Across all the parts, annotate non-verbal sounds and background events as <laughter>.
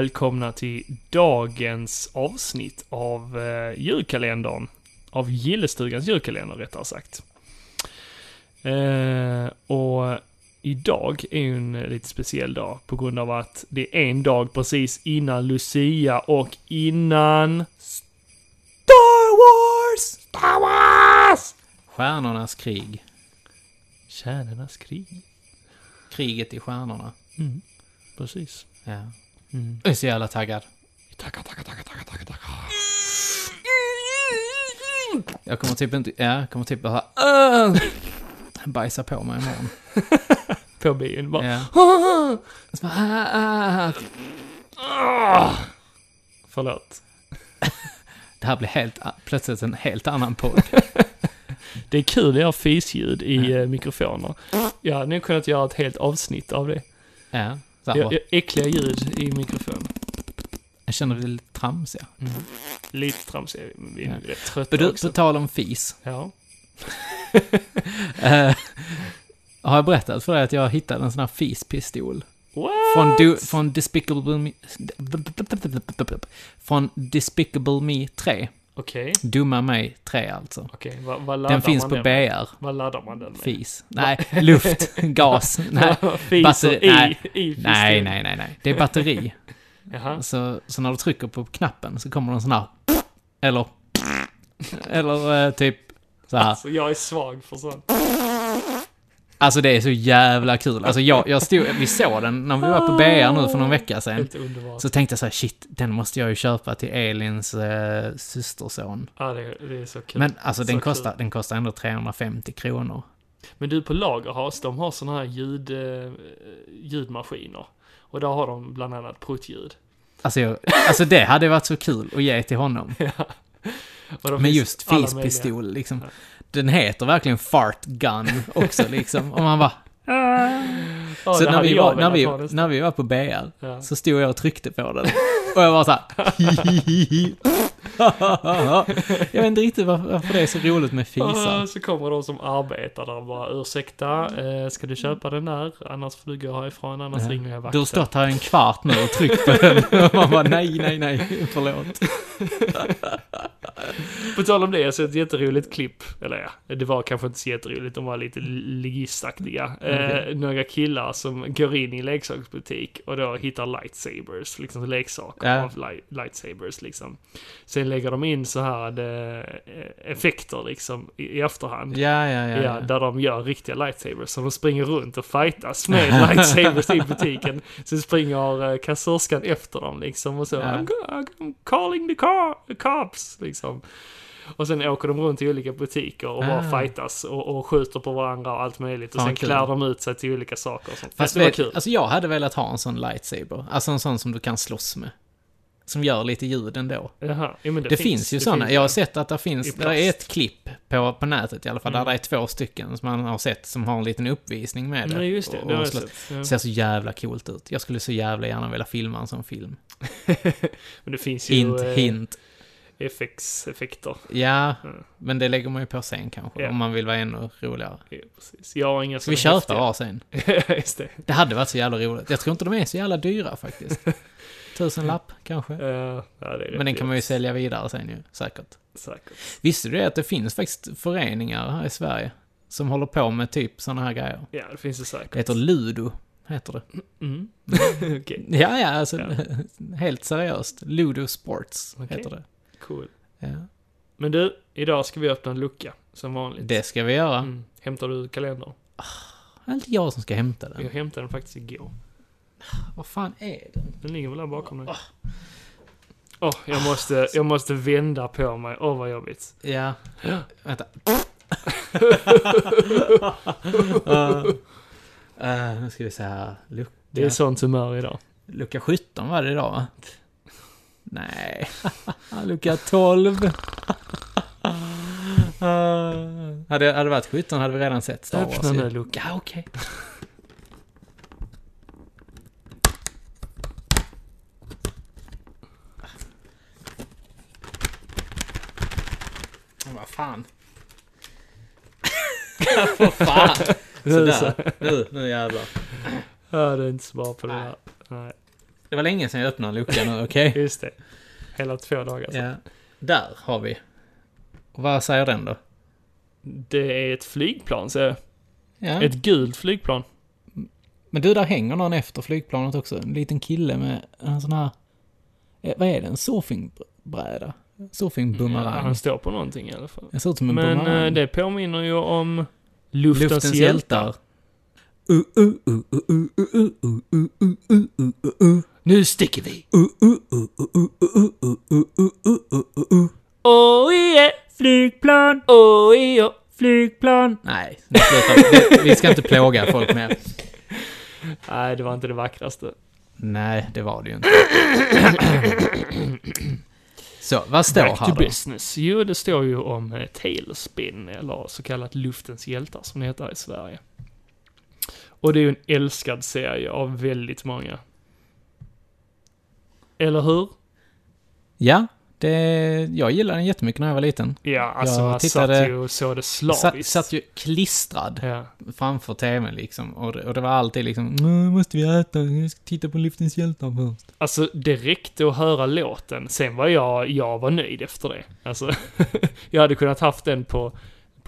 Välkomna till dagens avsnitt av eh, julkalendern. Av Gillestugans julkalender rättare sagt. Eh, och idag är ju en lite speciell dag på grund av att det är en dag precis innan Lucia och innan Star Wars! Star Wars! Stjärnornas krig. Kärnornas krig. Kriget i stjärnorna. Mm, precis. Ja. Mm. Jag är så jävla taggad. Tackar, tackar, tackar, tackar, tackar, tackar. Jag kommer typ inte, ja, jag kommer typ bara uh, bajsa på mig imorgon. <laughs> På bion bara. Ja. Så bara, ah, ah. Ah! Förlåt. Det här blir helt, plötsligt en helt annan podd. <laughs> Det är kul att göra fisljud i Ja. eh, mikrofoner. Jag hade nog kunnat göra ett helt avsnitt av det. Ja, Jag, jag, äckliga ljud i mikrofon. jag känner det lite tramsiga. Lite tramsiga, vi är Ja. rätt trötta du, också. på tal om fis. Ja. <laughs> Eh, har jag berättat för dig att jag hittade en sån här fispistol? What? Från, du, från Despicable Me... Från Despicable Me 3. Okej, Dumma mig 3 alltså. okej. Vad, vad laddar Den finns man på den? BR. Vad laddar man den med? Fis. Nej, luft, <laughs> gas. Nej, Fis batteri- i, nej. i nej, nej, nej, nej. Det är batteri. <laughs> Jaha. Så, så när du trycker på knappen så kommer det en sån här... <laughs> Eller... Eller eh, typ så här. Alltså jag är svag för sånt. Alltså det är så jävla kul. Alltså jag, jag stod, vi såg den när vi var på BR nu för någon vecka sedan. Så tänkte jag så här, shit, den måste jag ju köpa till Elins eh, systerson. Ja, det, det är så kul. Men alltså den Så kostar, kul. den kostar ändå 350 kronor. Men du på Lagerhas, de har såna här ljud, eh, ljudmaskiner. Och där har de bland annat pruttljud. Alltså, jag, alltså det hade varit så kul att ge till honom. <laughs> Men finns just fispistol, liksom. Ja. Den heter verkligen fart gun också, <laughs> liksom. Och man bara... Ja, så när vi, var, när, vi, när vi var på BR, Ja. så stod jag och tryckte på den. Och jag var så här... <laughs> jag vet inte riktigt varför, det är så roligt med Ah, fisar. Så kommer de som arbetar där och bara ursäkta, eh, ska du köpa den där? Annars får du gå härifrån, annars Ja. ringer jag Du vakten. har stått här en kvart nu och tryckt på den. <laughs> Och man bara nej, nej, nej, förlåt. På tal om det, jag såg ett jätteroligt klipp. Eller ja, det var kanske inte så jätteroligt, de var lite ligistaktiga. Eh, Okej. några killar som går in i leksaksbutik och då hittar lightsabers, liksom leksaker Ja. av li- lightsabers liksom. Sen lägger de in så här eh, effekter liksom i, i efterhand. Ja, ja, ja. Där de gör riktiga lightsabers. Så de springer runt och fightas med <laughs> lightsabers i butiken. Sen springer eh, kassörskan efter dem liksom och så. I'm, I'm calling the, car, the cops liksom. Och sen åker de runt i olika butiker och bara Ah. fightas och, och skjuter på varandra och allt möjligt. Och Fan, sen kul. klär de ut sig till olika saker och sånt. Fast det var kul. alltså jag hade velat ha en sån lightsaber. Alltså en sån som du kan slåss med. Som gör lite ljud ändå. Jaha. Ja, det, Det, finns, ju det såna. finns Jag har sett att det finns, det är ett klipp på, på nätet i alla fall, Mm. där det är två stycken som man har sett som har en liten uppvisning med det. Nej, just det. Och- Det har jag sett. Ja. Ser så jävla coolt ut. Jag skulle så jävla gärna vilja filma en sån film. <laughs> Men det finns ju Hint, eh, hint. FX-effekter. Ja, Mm. men det lägger man ju på sen kanske, Ja. om man vill vara ännu roligare. Ja, precis. Jag har inga Ska vi köpa varsin? <laughs> Just det. Det hade varit så jävla roligt. Jag tror inte de är så jävla dyra faktiskt. <laughs> Tusen lapp kanske. Ja, ja, Men den kan man ju sälja vidare sen ju, säkert. Säkert. Visste du det att det finns faktiskt föreningar här i Sverige som håller på med typ såna här grejer? Ja, det finns det säkert. Det heter Ludo, heter det. Mm. <laughs> Okej, Ja, ja, alltså Ja. helt seriöst. Ludo Sports Okej. heter det. Cool. Ja. Men du, idag ska vi öppna en lucka, som vanligt. Det ska vi göra. Mm. Hämtar du kalendern? Det är inte jag som ska hämta den. Jag hämtade den faktiskt igår. Vad fan är den? Den ligger väl där bakom dig. Åh, jag, måste, jag måste vända på mig. Åh, vad jobbigt. Ja. Vänta. uh, <laughs> uh, nu ska vi se här. Lucka, Det är sånt humör idag. lucka 17 var det idag va? Nej. <laughs> lucka 12. uh, <laughs> hade, det varit 17 hade vi redan sett Star Wars. Öppna nu luckan. Ja, okej. Vad fan. <laughs> Vad fan. Sådär. Nu, nu jävlar. Det är inte bra på det här. Nej. Det var länge sedan jag öppnade luckan nu, okej? Just det. Hela två dagar sedan. Ja. Där har vi. Och vad säger den då? Det är ett flygplan, så Ja. Ett gult flygplan. Men du, där hänger någon efter flygplanet också. En liten kille med en sån här... eh, Vad är det? En surfingbräda? Surfingbumerang? Ja, han står på någonting i alla fall. Det ser ut som en Men bumerang. eh, det påminner ju om Luftens, Luftens hjältar. hjältar. Nu sticker vi! Oh yeah, flygplan! Oh yeah, flygplan! Nej, nu slutar vi. Vi ska inte plåga folk mer. Nej, det var inte det vackraste. Nej, det var det ju inte. Så, vad står Back här to då? business. Jo, det står ju om eh, Tailspin, eller så kallat Luftens hjältar som det heter i Sverige. Och det är ju en älskad serie av väldigt många. Eller hur? Ja, det, jag gillade den jättemycket när jag var liten. Ja, alltså Jag man tittade- satt ju och såg det Satt, slaviskt. satt ju klistrad Ja. framför tvn liksom. Och det, och det var alltid liksom, nu måste vi äta, jag ska titta på Luftens hjältar först. Alltså, det räckte att höra låten. Sen var jag, jag var nöjd efter det. Alltså, <laughs> jag hade kunnat haft den på,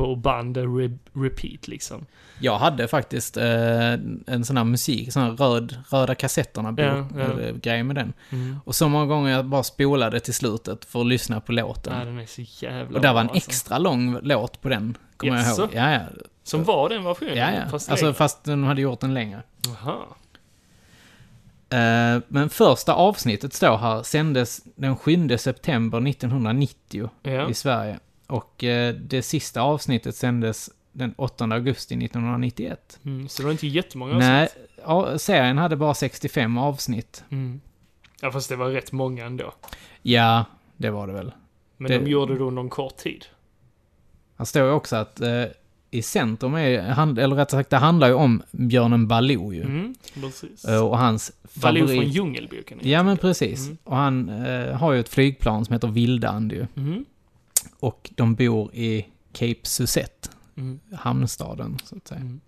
på band re, repeat liksom. Jag hade faktiskt eh, en sån här musik, sån här röd, röda kassetterna, Ja, ja. eller grej med den. Mm. Och så många gånger jag bara spolade till slutet för att lyssna på låten. Ja, den är så jävla och där var en alltså. extra lång låt på den, kommer jag Jaså? ihåg. Ja, ja. Som var den versionen? ja, ja. Fast alltså, längre. fast de hade gjort den längre. Jaha. Eh, men första avsnittet står här, sändes den 7 september 1990 Ja. i Sverige. Och eh, det sista avsnittet sändes den 8 augusti 1991. Mm, så det var inte jättemånga Nej, avsnitt. ja, serien hade bara 65 avsnitt. Mm. Ja, fast det var rätt många ändå. Ja, det var det väl. Men Det- de gjorde det under en kort tid. Här står ju också att eh, i centrum är, eller rättare sagt, det handlar ju om björnen Baloo ju. Mm, precis. Eh, Och hans Baloo favorit... från Djungelboken. Ja, men precis. Mm. Och han eh, har ju ett flygplan som heter Vildand ju. Mm. Och de bor i Cape Suzette, Mm. hamnstaden, så att säga. Mm.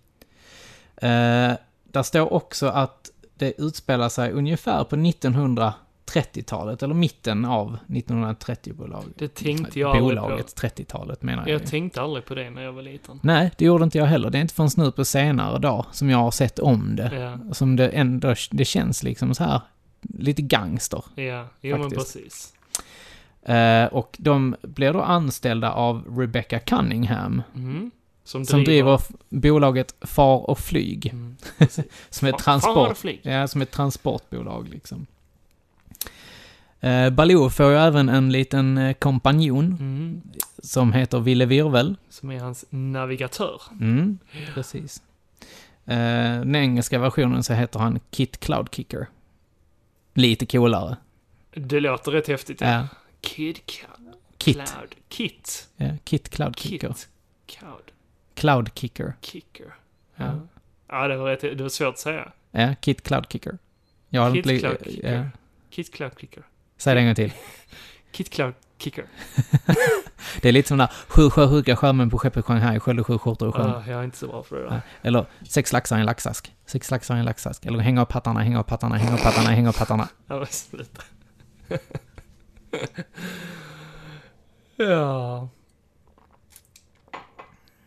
Eh, där står också att det utspelar sig ungefär på 1930-talet, eller mitten av 1930-bolaget. Det tänkte jag. Bolaget, 30-talet menar jag. Jag ju. tänkte aldrig på det när jag var liten. Nej, det gjorde inte jag heller. Det är inte förrän nu på senare dag som jag har sett om det. Ja, Som det ändå, det känns liksom så här, lite gangster. ja, jo men Faktiskt. precis. Eh, och de blir då anställda av Rebecca Cunningham, Mm. Som, som driver bolaget Far och Flyg, Mm. <laughs> som är transport, flyg. ja, som ett transportbolag liksom. Eh, Baloo får ju även en liten eh, kompanjon Mm. som heter Ville Virvel. Som är hans navigatör. Mm, precis. Eh, den engelska versionen så heter han Kit Cloudkicker. Lite coolare. Det låter rätt häftigt. Ja. Kid Cloud. Kit. Cloud. Kit. Ja, Kit Cloudkicker. Kit. Cloud. Cloudkicker. Kicker. Ja. Ja. Ja, det var, rätt, det var svårt att säga. Ja, Kit Cloudkicker. Jag har Kit inte li- Cloudkicker. ja. Kit Cloud Kicker. Säg det en gång till. <laughs> Kit Cloud Kicker. <laughs> Det är lite som där sju sjösjuka sjömän på skeppet Shanghai sköljde sju skjortor i sjön. Ah, jag är inte så bra för det där. Eller sex laxar i en laxask. Sex laxar i en laxask. Eller hänga upp hattarna, hänga upp hattarna, hänga upp hattarna, hänga upp hattarna. Ja, men sluta. <laughs> <laughs> ja.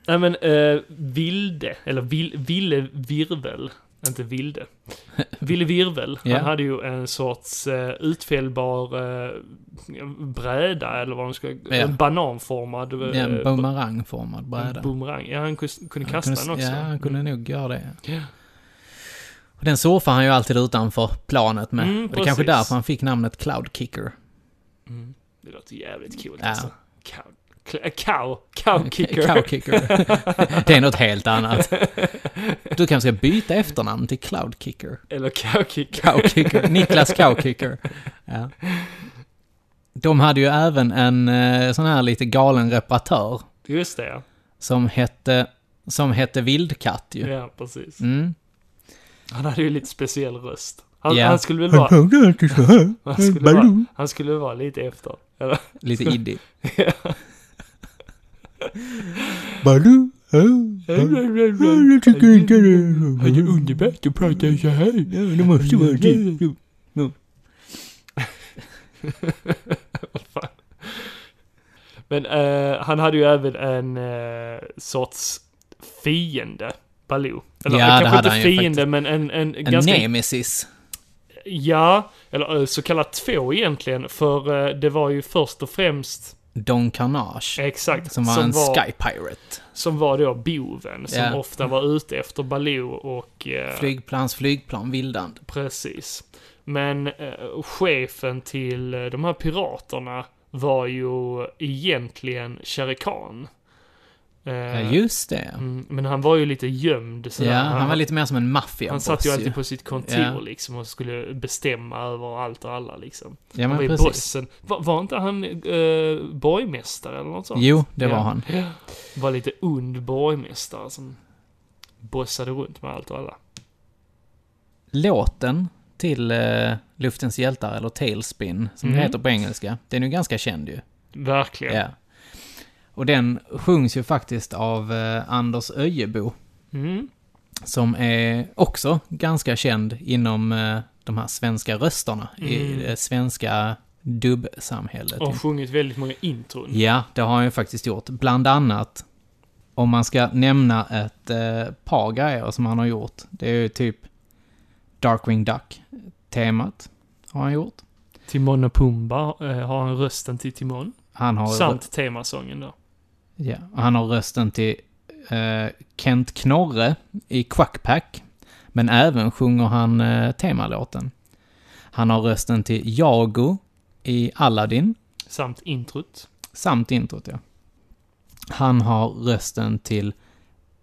Nej men, eh, Vilde, eller vil, Ville Virvel, inte Vilde. <laughs> Ville Virvel, Ja. han hade ju en sorts eh, utfällbar eh, bräda, eller vad man ska, Ja. en bananformad eh, Ja, en bumerangformad bräda. en boomerang. Ja, han kunde Han kasta kunde- den också. Ja, han kunde nog göra det. Ja. Och den surfar han ju alltid utanför planet med. Mm, och det är kanske därför han fick namnet Cloudkicker. Mm. Det låter jävligt coolt Ja. alltså. Cow, cl- cow, cow <laughs> kicker. <laughs> Det är något helt annat. Du kanske ska byta efternamn till Cloudkicker. Eller cow kicker. Niklas Cowkicker. Ja. De hade ju även en eh, sån här lite galen reparatör Just det ja. som hette, som hette Vildkatt ju. Ja, precis. Mm. Han hade ju lite speciell röst. Han, Ja. han skulle väl vara... hörde alltid så här. Han skulle, vara, han skulle vara lite efter. Eller? Lite <laughs> iddig. Ja. Baloo. Jag tycker inte det. Han är underbart att prata så här. Ja, det måste vara det. <laughs> Vad fan. Men eh, han hade ju även en eh, sorts fiende, Baloo. Eller Ja, eh, det kanske hade inte han ju fiende, faktiskt. men en, en, En ganska... nemesis. Ja, eller eh, så kallat två egentligen, för eh, det var ju först och främst, Don Carnage. exakt, Som var en Sky Pirate. som var då boven, som Ja. ofta var ute efter Baloo och... eh, Flygplans flygplan vildand. Precis. Men eh, chefen till de här piraterna var ju egentligen Shere Khan. Eh, Ja, just det. mm, men han var ju lite gömd. sådär. Ja, han var lite mer som en maffiaboss Han satt ju alltid ju. på sitt kontor Ja. liksom och skulle bestämma över allt och alla liksom. Ja, han men var ju precis. bossen. Var, var inte han eh, borgmästare eller något sånt? Jo, det Ja. var han. Var lite ond borgmästare som bossade runt med allt och alla. Låten till eh, Luftens hjältar, eller Tailspin, som det heter på engelska, den är ju ganska känd ju. Verkligen. Ja. Och den sjungs ju faktiskt av eh, Anders Öjebo, Mm. som är också ganska känd inom eh, de här svenska rösterna i Mm. det svenska dubbsamhället. Och sjungit väldigt många intron. Ja, det har han ju faktiskt gjort. Bland annat, om man ska nämna ett eh, par grejer som han har gjort. Det är ju typ Darkwing Duck-temat har han gjort. Timon och Pumba eh, har han rösten till Timon. Han har, Samt temasången då. Ja, han har rösten till eh, Kent Knorre i Quackpack. Men även sjunger han eh, temalåten. Han har rösten till Jago i Aladdin. Samt introt. Samt introt, ja. Han har rösten till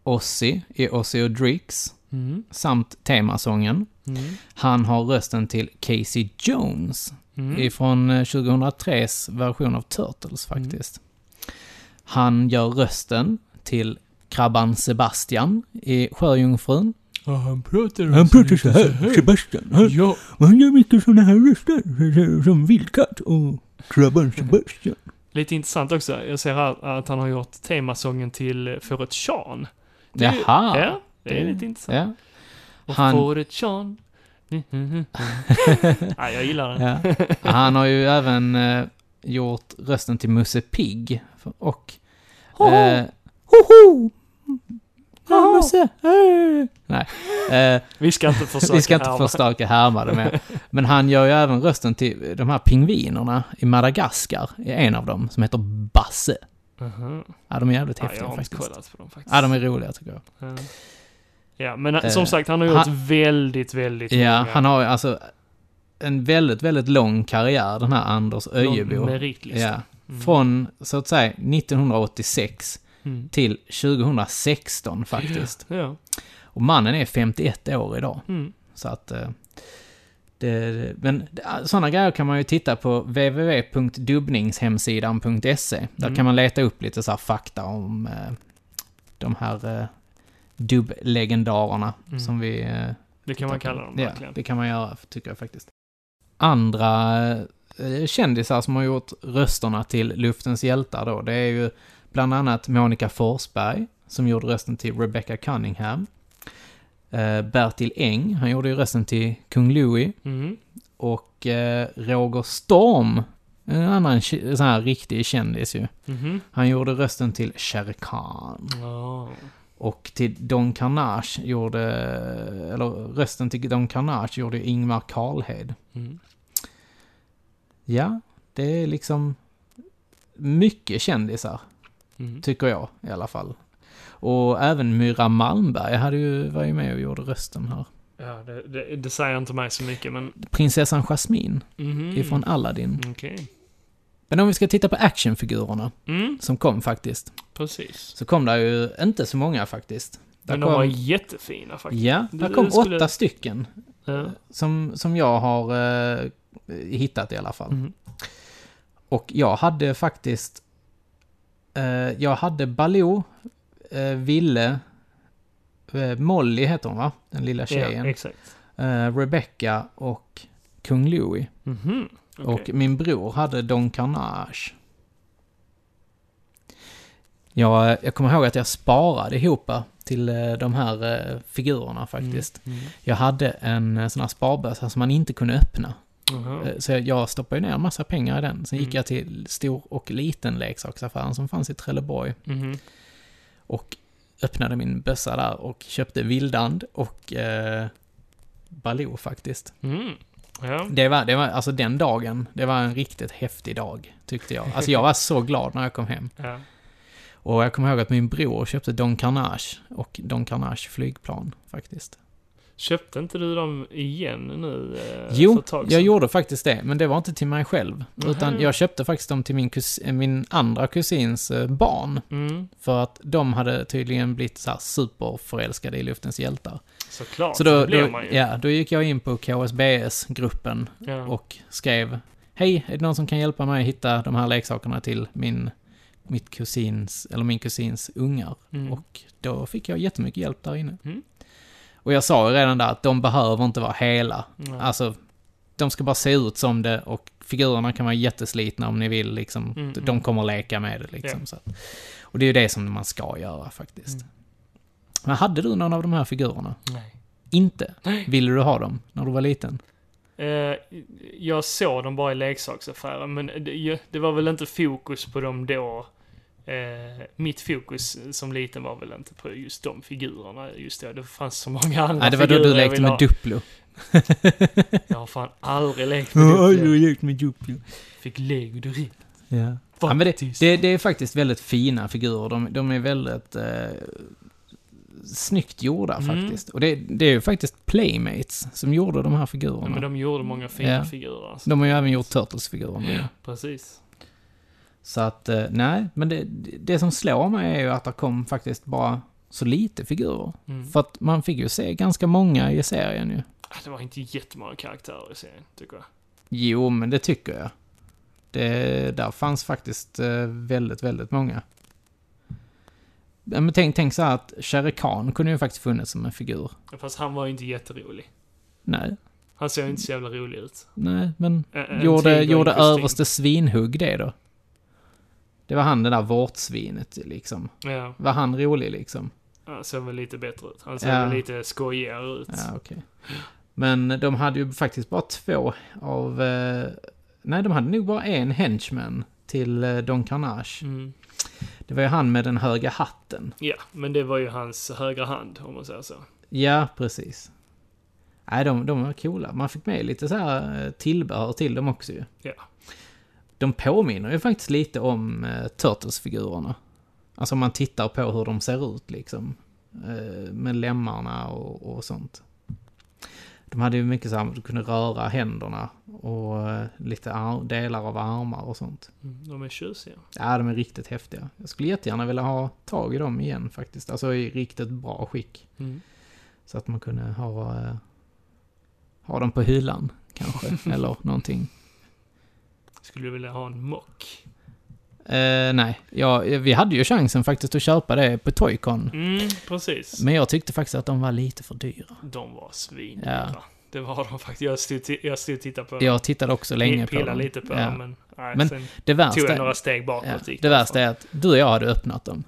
Ozzy i Ozzy och Drix, Mm. samt temasången. Mm. Han har rösten till Casey Jones Mm. ifrån eh, 2003s version av Turtles faktiskt. Han gör rösten till krabban Sebastian i Sjöjungfrun. Ja, han pratar Han pratar så här, Sebastian. Han, Ja. han gör mycket såna här röster, som Vildkatt och krabban Sebastian. Lite intressant också. Jag ser här att han har gjort temasången till För ett Sean. Det Jaha. Ja, det är lite intressant. Ja. Och Han- För ett Sean. <laughs> ja, jag gillar den. Ja. Han har ju även eh, gjort rösten till Musse Pigg. Och... Eh, Hoho! Ja, Musse! eh. Nej. Eh, Vi ska inte försöka vi ska inte härma. försöka härma det med. Men han gör ju även rösten till de här pingvinerna i Madagaskar. I en av dem, som heter Basse. Mhm. Ja, de är jävligt Ja, jag häftiga har faktiskt. kollat på dem faktiskt. Ja, de är roliga tycker jag. Ja. Ja, men Eh, som sagt, han har gjort han- väldigt, väldigt Ja, många han har ju alltså en väldigt, väldigt lång karriär, den här Anders Öjebo. Ja. Mm. Från, så att säga, 1986 Mm. till 2016 faktiskt. Ja. Och mannen är 51 år idag. Mm. Så att... eh, Det, men sådana grejer kan man ju titta på www.dubbningshemsidan.se. Där Mm. kan man leta upp lite så här fakta om eh, de här eh, dubblegendarerna Mm. som vi... Det kan man kalla dem Ja, verkligen. det kan man göra, tycker jag faktiskt. Andra eh, kändisar som har gjort rösterna till Luftens hjältar då, det är ju bland annat Monica Forsberg, som gjorde rösten till Rebecca Cunningham. Eh, Bertil Eng, han gjorde ju rösten till Kung Louie. Mm. Och eh, Roger Storm, en annan sån här riktig kändis ju. Mhm. Han gjorde rösten till Shere Khan. Ja. Och till Don Carnage gjorde, eller rösten till Don Carnage gjorde Ingmar Karlhed. Mm. Ja, det är liksom mycket kändisar, Mm. tycker jag i alla fall. Och även Myra Malmberg hade ju, var ju med och gjorde rösten här. Ja, det, det, det säger inte mig så mycket, men... Prinsessan Jasmine Mhm. ifrån Aladdin. Okej. Men om vi ska titta på actionfigurerna Mm, som kom faktiskt, precis. så kom det ju inte så många faktiskt. Där Men de var jättefina faktiskt. Ja, Det- där kom skulle- åtta stycken. Ja. Som, som jag har eh, hittat i alla fall. Mhm. Och jag hade faktiskt... Eh, jag hade Baloo, eh, Ville, eh, Molly heter hon va? Den lilla Ja, tjejen. exakt. eh, Rebecca och Kung Louie. Mhm. Okej. Och min bror hade Don Carnage. Jag, jag kommer ihåg att jag sparade ihop till eh, de här eh, figurerna faktiskt. Mm. Mm. Jag hade en eh, sån här sparbössa som man inte kunde öppna. Eh, Så jag- jag stoppade ner en massa pengar i den. Sen gick Mm. jag till stor och liten leksaksaffären som fanns i Trelleborg Mhm. och öppnade min bössa där och köpte Vildand och eh, Baloo faktiskt. Ja. Det var, det var, alltså den dagen, det var en riktigt häftig dag, tyckte jag. Alltså jag var så glad när jag kom hem. ja. Och jag kommer ihåg att min bror köpte Don Carnage och Don Carnage flygplan faktiskt. Köpte inte du dem igen nu? eh, Jo, jag gjorde faktiskt det, men det var inte till mig själv. Utan Nähä. jag köpte faktiskt dem till min, kus, min andra kusins eh, barn. Mm, För att de hade tydligen blivit så här superförälskade i Luftens hjältar. såklart, Så då, det blir då, man ju. ja, då gick jag in på KSBS-gruppen Ja. och skrev Hej, är det någon som kan hjälpa mig att hitta de här leksakerna till min, mitt kusins, eller min kusins ungar? Mm. Och då fick jag jättemycket hjälp där inne. Mm. Och jag sa ju redan där att de behöver inte vara hela. Ja. Alltså, de ska bara se ut som det och figurerna kan vara jätteslitna om ni vill liksom. Mm, De mm. kommer att leka med det liksom. Ja. Så och det är ju det som man ska göra faktiskt. Mm. Men hade du någon av de här figurerna? Nej. Inte? Nej. Ville du ha dem när du var liten? Eh, jag såg dem bara i leksaksaffären, men det, det var väl inte fokus på dem då. Eh, mitt fokus som liten var väl inte på just de figurerna just då. Det fanns så många andra Nej, det var då du jag lekte med. Duplo. <laughs> Jag har fan aldrig lekt med Duplo. lekt med Duplo. Fick lego direkt. Ja. Ja, men det, det, det är faktiskt väldigt fina figurer. De, de är väldigt eh, snyggt gjorda Mm. faktiskt. Och det, det är ju faktiskt Playmates som gjorde de här figurerna. Ja, men de gjorde många fina Ja. figurer alltså. De har ju även gjort Turtles-figurerna. Ja, precis. Så att, eh, nej, men det, det som slår mig är ju att det kom faktiskt bara så lite figurer. Mm. För att man fick ju se ganska många i serien ju. Ah, Det var inte jättemånga karaktärer i serien, tycker jag. Jo, men det tycker jag. Det, där fanns faktiskt eh, väldigt, väldigt många. Men tänk, tänk så här att Shere Khan kunde ju faktiskt funnits som en figur. Fast han var ju inte jätterolig. Nej, Han såg inte så jävla rolig ut. nej, men En- en gjorde, gjorde överste Svinhugg det då? Det var han det där vårtsvinet liksom. Ja, Var han rolig liksom? han såg väl lite bättre ut. Han såg Ja. väl lite skojigare ut. Ja, okej. Men de hade ju faktiskt bara två av... Eh, nej, de hade nog bara en henchman till eh, Don Carnage. Mm. Det var ju han med den höga hatten. Ja, men det var ju hans högra hand, om man säger så. Ja, precis. Nej, de, de var coola. Man fick med lite så här eh, tillbehör till dem också ju. Ja. De påminner ju faktiskt lite om eh, Turtles-figurerna. Alltså om man tittar på hur de ser ut liksom. Eh, med lemmarna och, och sånt. De hade ju mycket så här, du kunde röra händerna och eh, lite ar- delar av armar och sånt. Mm, de är tjusiga. Ja, de är riktigt häftiga. Jag skulle jättegärna vilja ha tag i dem igen faktiskt. Alltså i riktigt bra skick. Mm. Så att man kunde ha, eh, ha dem på hyllan kanske, <laughs> eller någonting. Skulle du vilja ha en mock? Eh, nej, ja, vi hade ju chansen faktiskt att köpa det på Toycon. Mm, precis. Men jag tyckte faktiskt att de var lite för dyra. De var svindyra. Ja. Det var de faktiskt. Jag stod, jag stod och tittade på dem. Jag tittade också länge på dem. lite på Ja. dem, men, nej, Men sen Det tog jag värsta, några steg bakåt. ja, det värsta är att du och jag hade öppnat dem.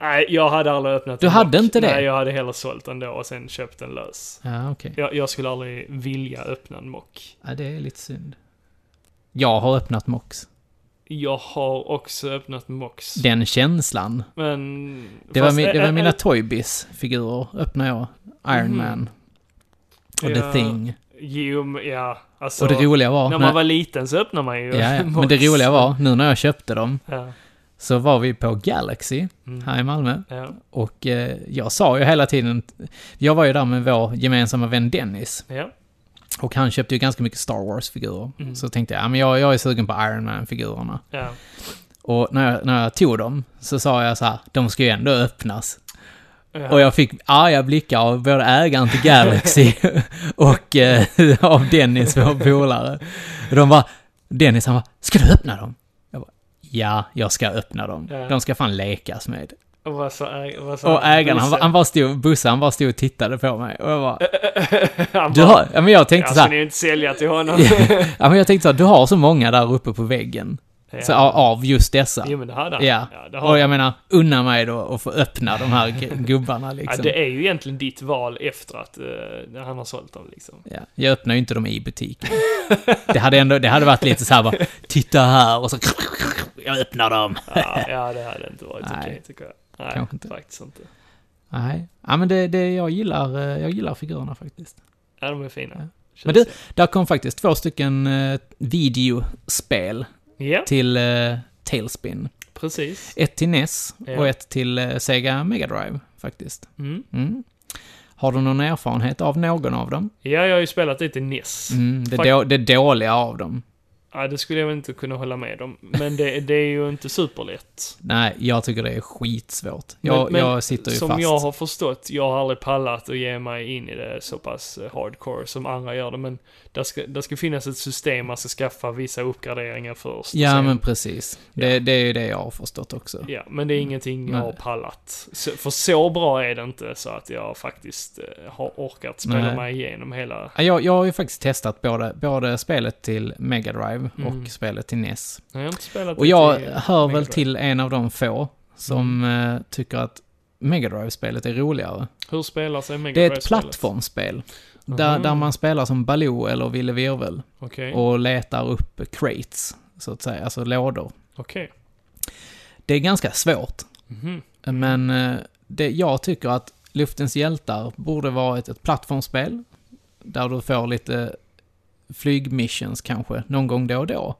Nej, jag hade aldrig öppnat Du en hade mock. inte det? Nej, jag hade hellre sålt den då och sen köpt den lös. Ja, okej. Jag, jag skulle aldrig vilja öppna en mock. Ja, det är lite synd. Jag har öppnat Mox. Jag har också öppnat mocks. Den känslan. Men... Det var, fast, mi, det var mina Toybiz-figurer, öppnade jag. Iron Mhm. Man. Och Ja. The Thing. Jo, men ja. Alltså, Och det roliga var... när när- man var liten så öppnade man ju ja, ja. <laughs> Men mocks. det roliga var, nu när jag köpte dem, Ja. så var vi på Galaxy Mm. här i Malmö. Ja. Och eh, jag sa ju hela tiden, jag var ju där med vår gemensamma vän Dennis. Ja. Och han köpte ju ganska mycket Star Wars-figurer. Mm. Så tänkte jag, ja men jag, jag är sugen på Iron Man-figurerna. Ja. Och när jag, när jag tog dem, så sa jag så här, de ska ju ändå öppnas. Ja. Och jag fick arga blickar av både ägaren till Galaxy <laughs> och eh, av Dennis, vår polare. De bara, Dennis han bara, ska du öppna dem? Jag bara, ja, jag ska öppna dem. Ja. De ska fan lekas med. Och vad sa, äg- sa Och ägaren, han, var- han bara stod, Bosse, han bara stod och tittade på mig. Och jag bara, <laughs> Han du bara, har, ja men jag tänkte jag så ska här, ni inte sälja till honom. <laughs> ja men jag tänkte så här, du har så många där uppe på väggen. Ja. Så, av- just dessa. Jo, men det hade han. Ja. har Och han. jag menar, unna mig då att få öppna de här gu- <laughs> gubbarna Ja, liksom. det är ju egentligen ditt val efter att eh, han har sålt dem liksom. Ja, jag öppnar ju inte dem i butiken. Det hade ändå, det hade varit lite så här bara, titta här och så jag öppnar dem. Ja, ja det hade inte varit okej tycker jag. Nej, Kanske inte. faktiskt inte. Nej, ja, men det, det, jag gillar, eh, jag gillar figurerna faktiskt. Ja, de är fina. Ja. Men du- det. Där kom faktiskt två stycken eh, videospel Ja, till eh, Tailspin. precis. Ett till NES Ja. och ett till eh, Sega Mega Drive faktiskt. Mm. Mm. Har du någon erfarenhet av någon av dem? Ja, jag har ju spelat lite NES. Mm, det, Fakt- då, det dåliga av dem. Ja, det skulle jag väl inte kunna hålla med om. Men det, det är ju inte superlätt. Nej, jag tycker det är skitsvårt. Jag, Men- men jag sitter ju Som fast. jag har förstått, jag har aldrig pallat att ge mig in i det så pass eh, hardcore som andra gör det, men det ska, det ska finnas ett system man ska skaffa vissa uppgraderingar först. Ja, sen- men precis. Det, det är ju det jag har förstått också. Ja, men det är ingenting jag Nej. har pallat. Så, för så bra är det inte så att jag faktiskt eh, har orkat spela Nej. mig igenom hela... Ja, Jag, jag har ju faktiskt testat både, både spelet till Mega Drive Mm. och spelet till NES. Jag har inte spelat Och jag hör väl till en av de få som Mm. eh, tycker att Mega Drive-spelet är roligare. Hur spelar sig Mega Det är ett plattformsspel. Där, Mhm. där man spelar som Baloo eller Ville Virvel Okej, och letar upp crates, så att säga, alltså lådor. okej. Det är ganska svårt, Mhm. men eh, det, jag tycker att Luftens hjältar borde vara ett, ett plattformsspel där du får lite flygmissions kanske, någon gång då och då.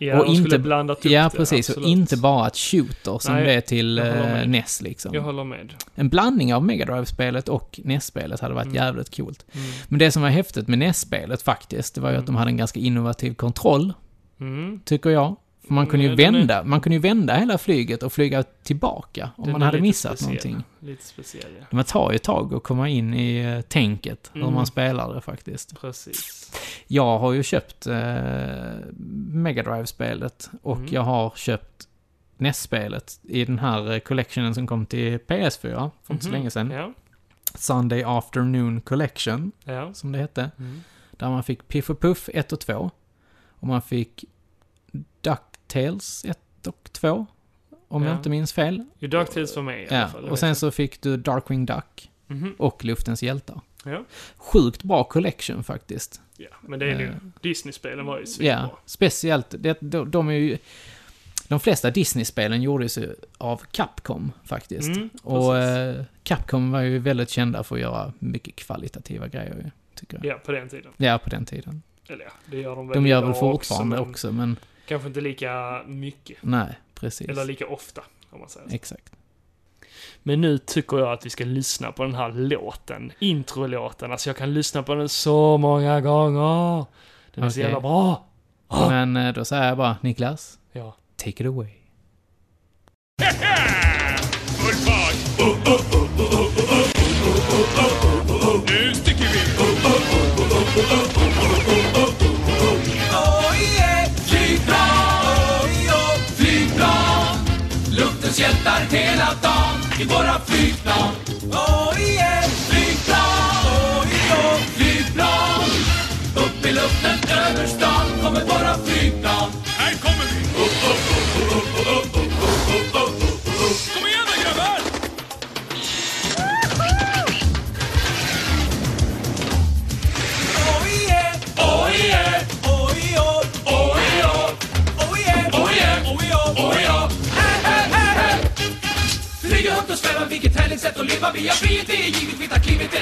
Ja, Och inte- blandat upp Ja, det, precis. Och absolut. inte bara ett shooter som Nej, det är till eh. NES liksom. Jag håller med. En blandning av Mega Drive-spelet och NES-spelet hade varit Mm. jävligt coolt. Mm. Men det som var häftigt med NES-spelet faktiskt, det var ju att de Mm. hade en ganska innovativ kontroll, Mm. tycker jag. För man kunde ju den är- vända, man kunde ju vända hela flyget och flyga tillbaka om Den man hade missat speciell. någonting. Lite speciell, ja. Men det tar ju ett tag att komma in i eh, tänket, hur Mm. man spelar det faktiskt. Precis. Jag har ju köpt eh, Mega Drive-spelet och Mm. jag har köpt NES-spelet i den här eh, collectionen som kom till PS4 för inte så Mhm. länge sedan. Ja. Sunday Afternoon Collection, Ja. som det hette. Mm. Där man fick Piff och Puff 1 och 2. Och man fick DuckTales 1 och 2. Om Ja. jag inte minns fel. Ju DuckTales för mig i alla fall. och sen så fick du Darkwing Duck Mhm. och Luftens hjältar. Ja. Sjukt bra collection faktiskt. Ja, men det är ju... Eh. Disney-spelen var ju svinbra. Ja, speciellt, det, de, de är ju... De flesta Disney-spelen gjordes ju av Capcom faktiskt. Mm, och eh, Capcom var ju väldigt kända för att göra mycket kvalitativa grejer tycker jag. Ja, på den tiden. Ja, på den tiden. Eller ja, det gör de väl De gör väl fortfarande men också, men Kanske inte lika mycket. nej, precis. Eller lika ofta, om man säger så. Exakt. Men nu tycker jag att vi ska lyssna på den här låten. Introlåten. Alltså jag kan lyssna på den så många gånger. Den är så jävla bra. Ah. Men eh, då säger jag bara, Niklas, Ja. take it away. I våra flygplan. Oh yeah! Flygplan! Oh yeah! Flygplan! Upp i luften över stan kommer våra flygplan. Το λαβά για την ταχύτητα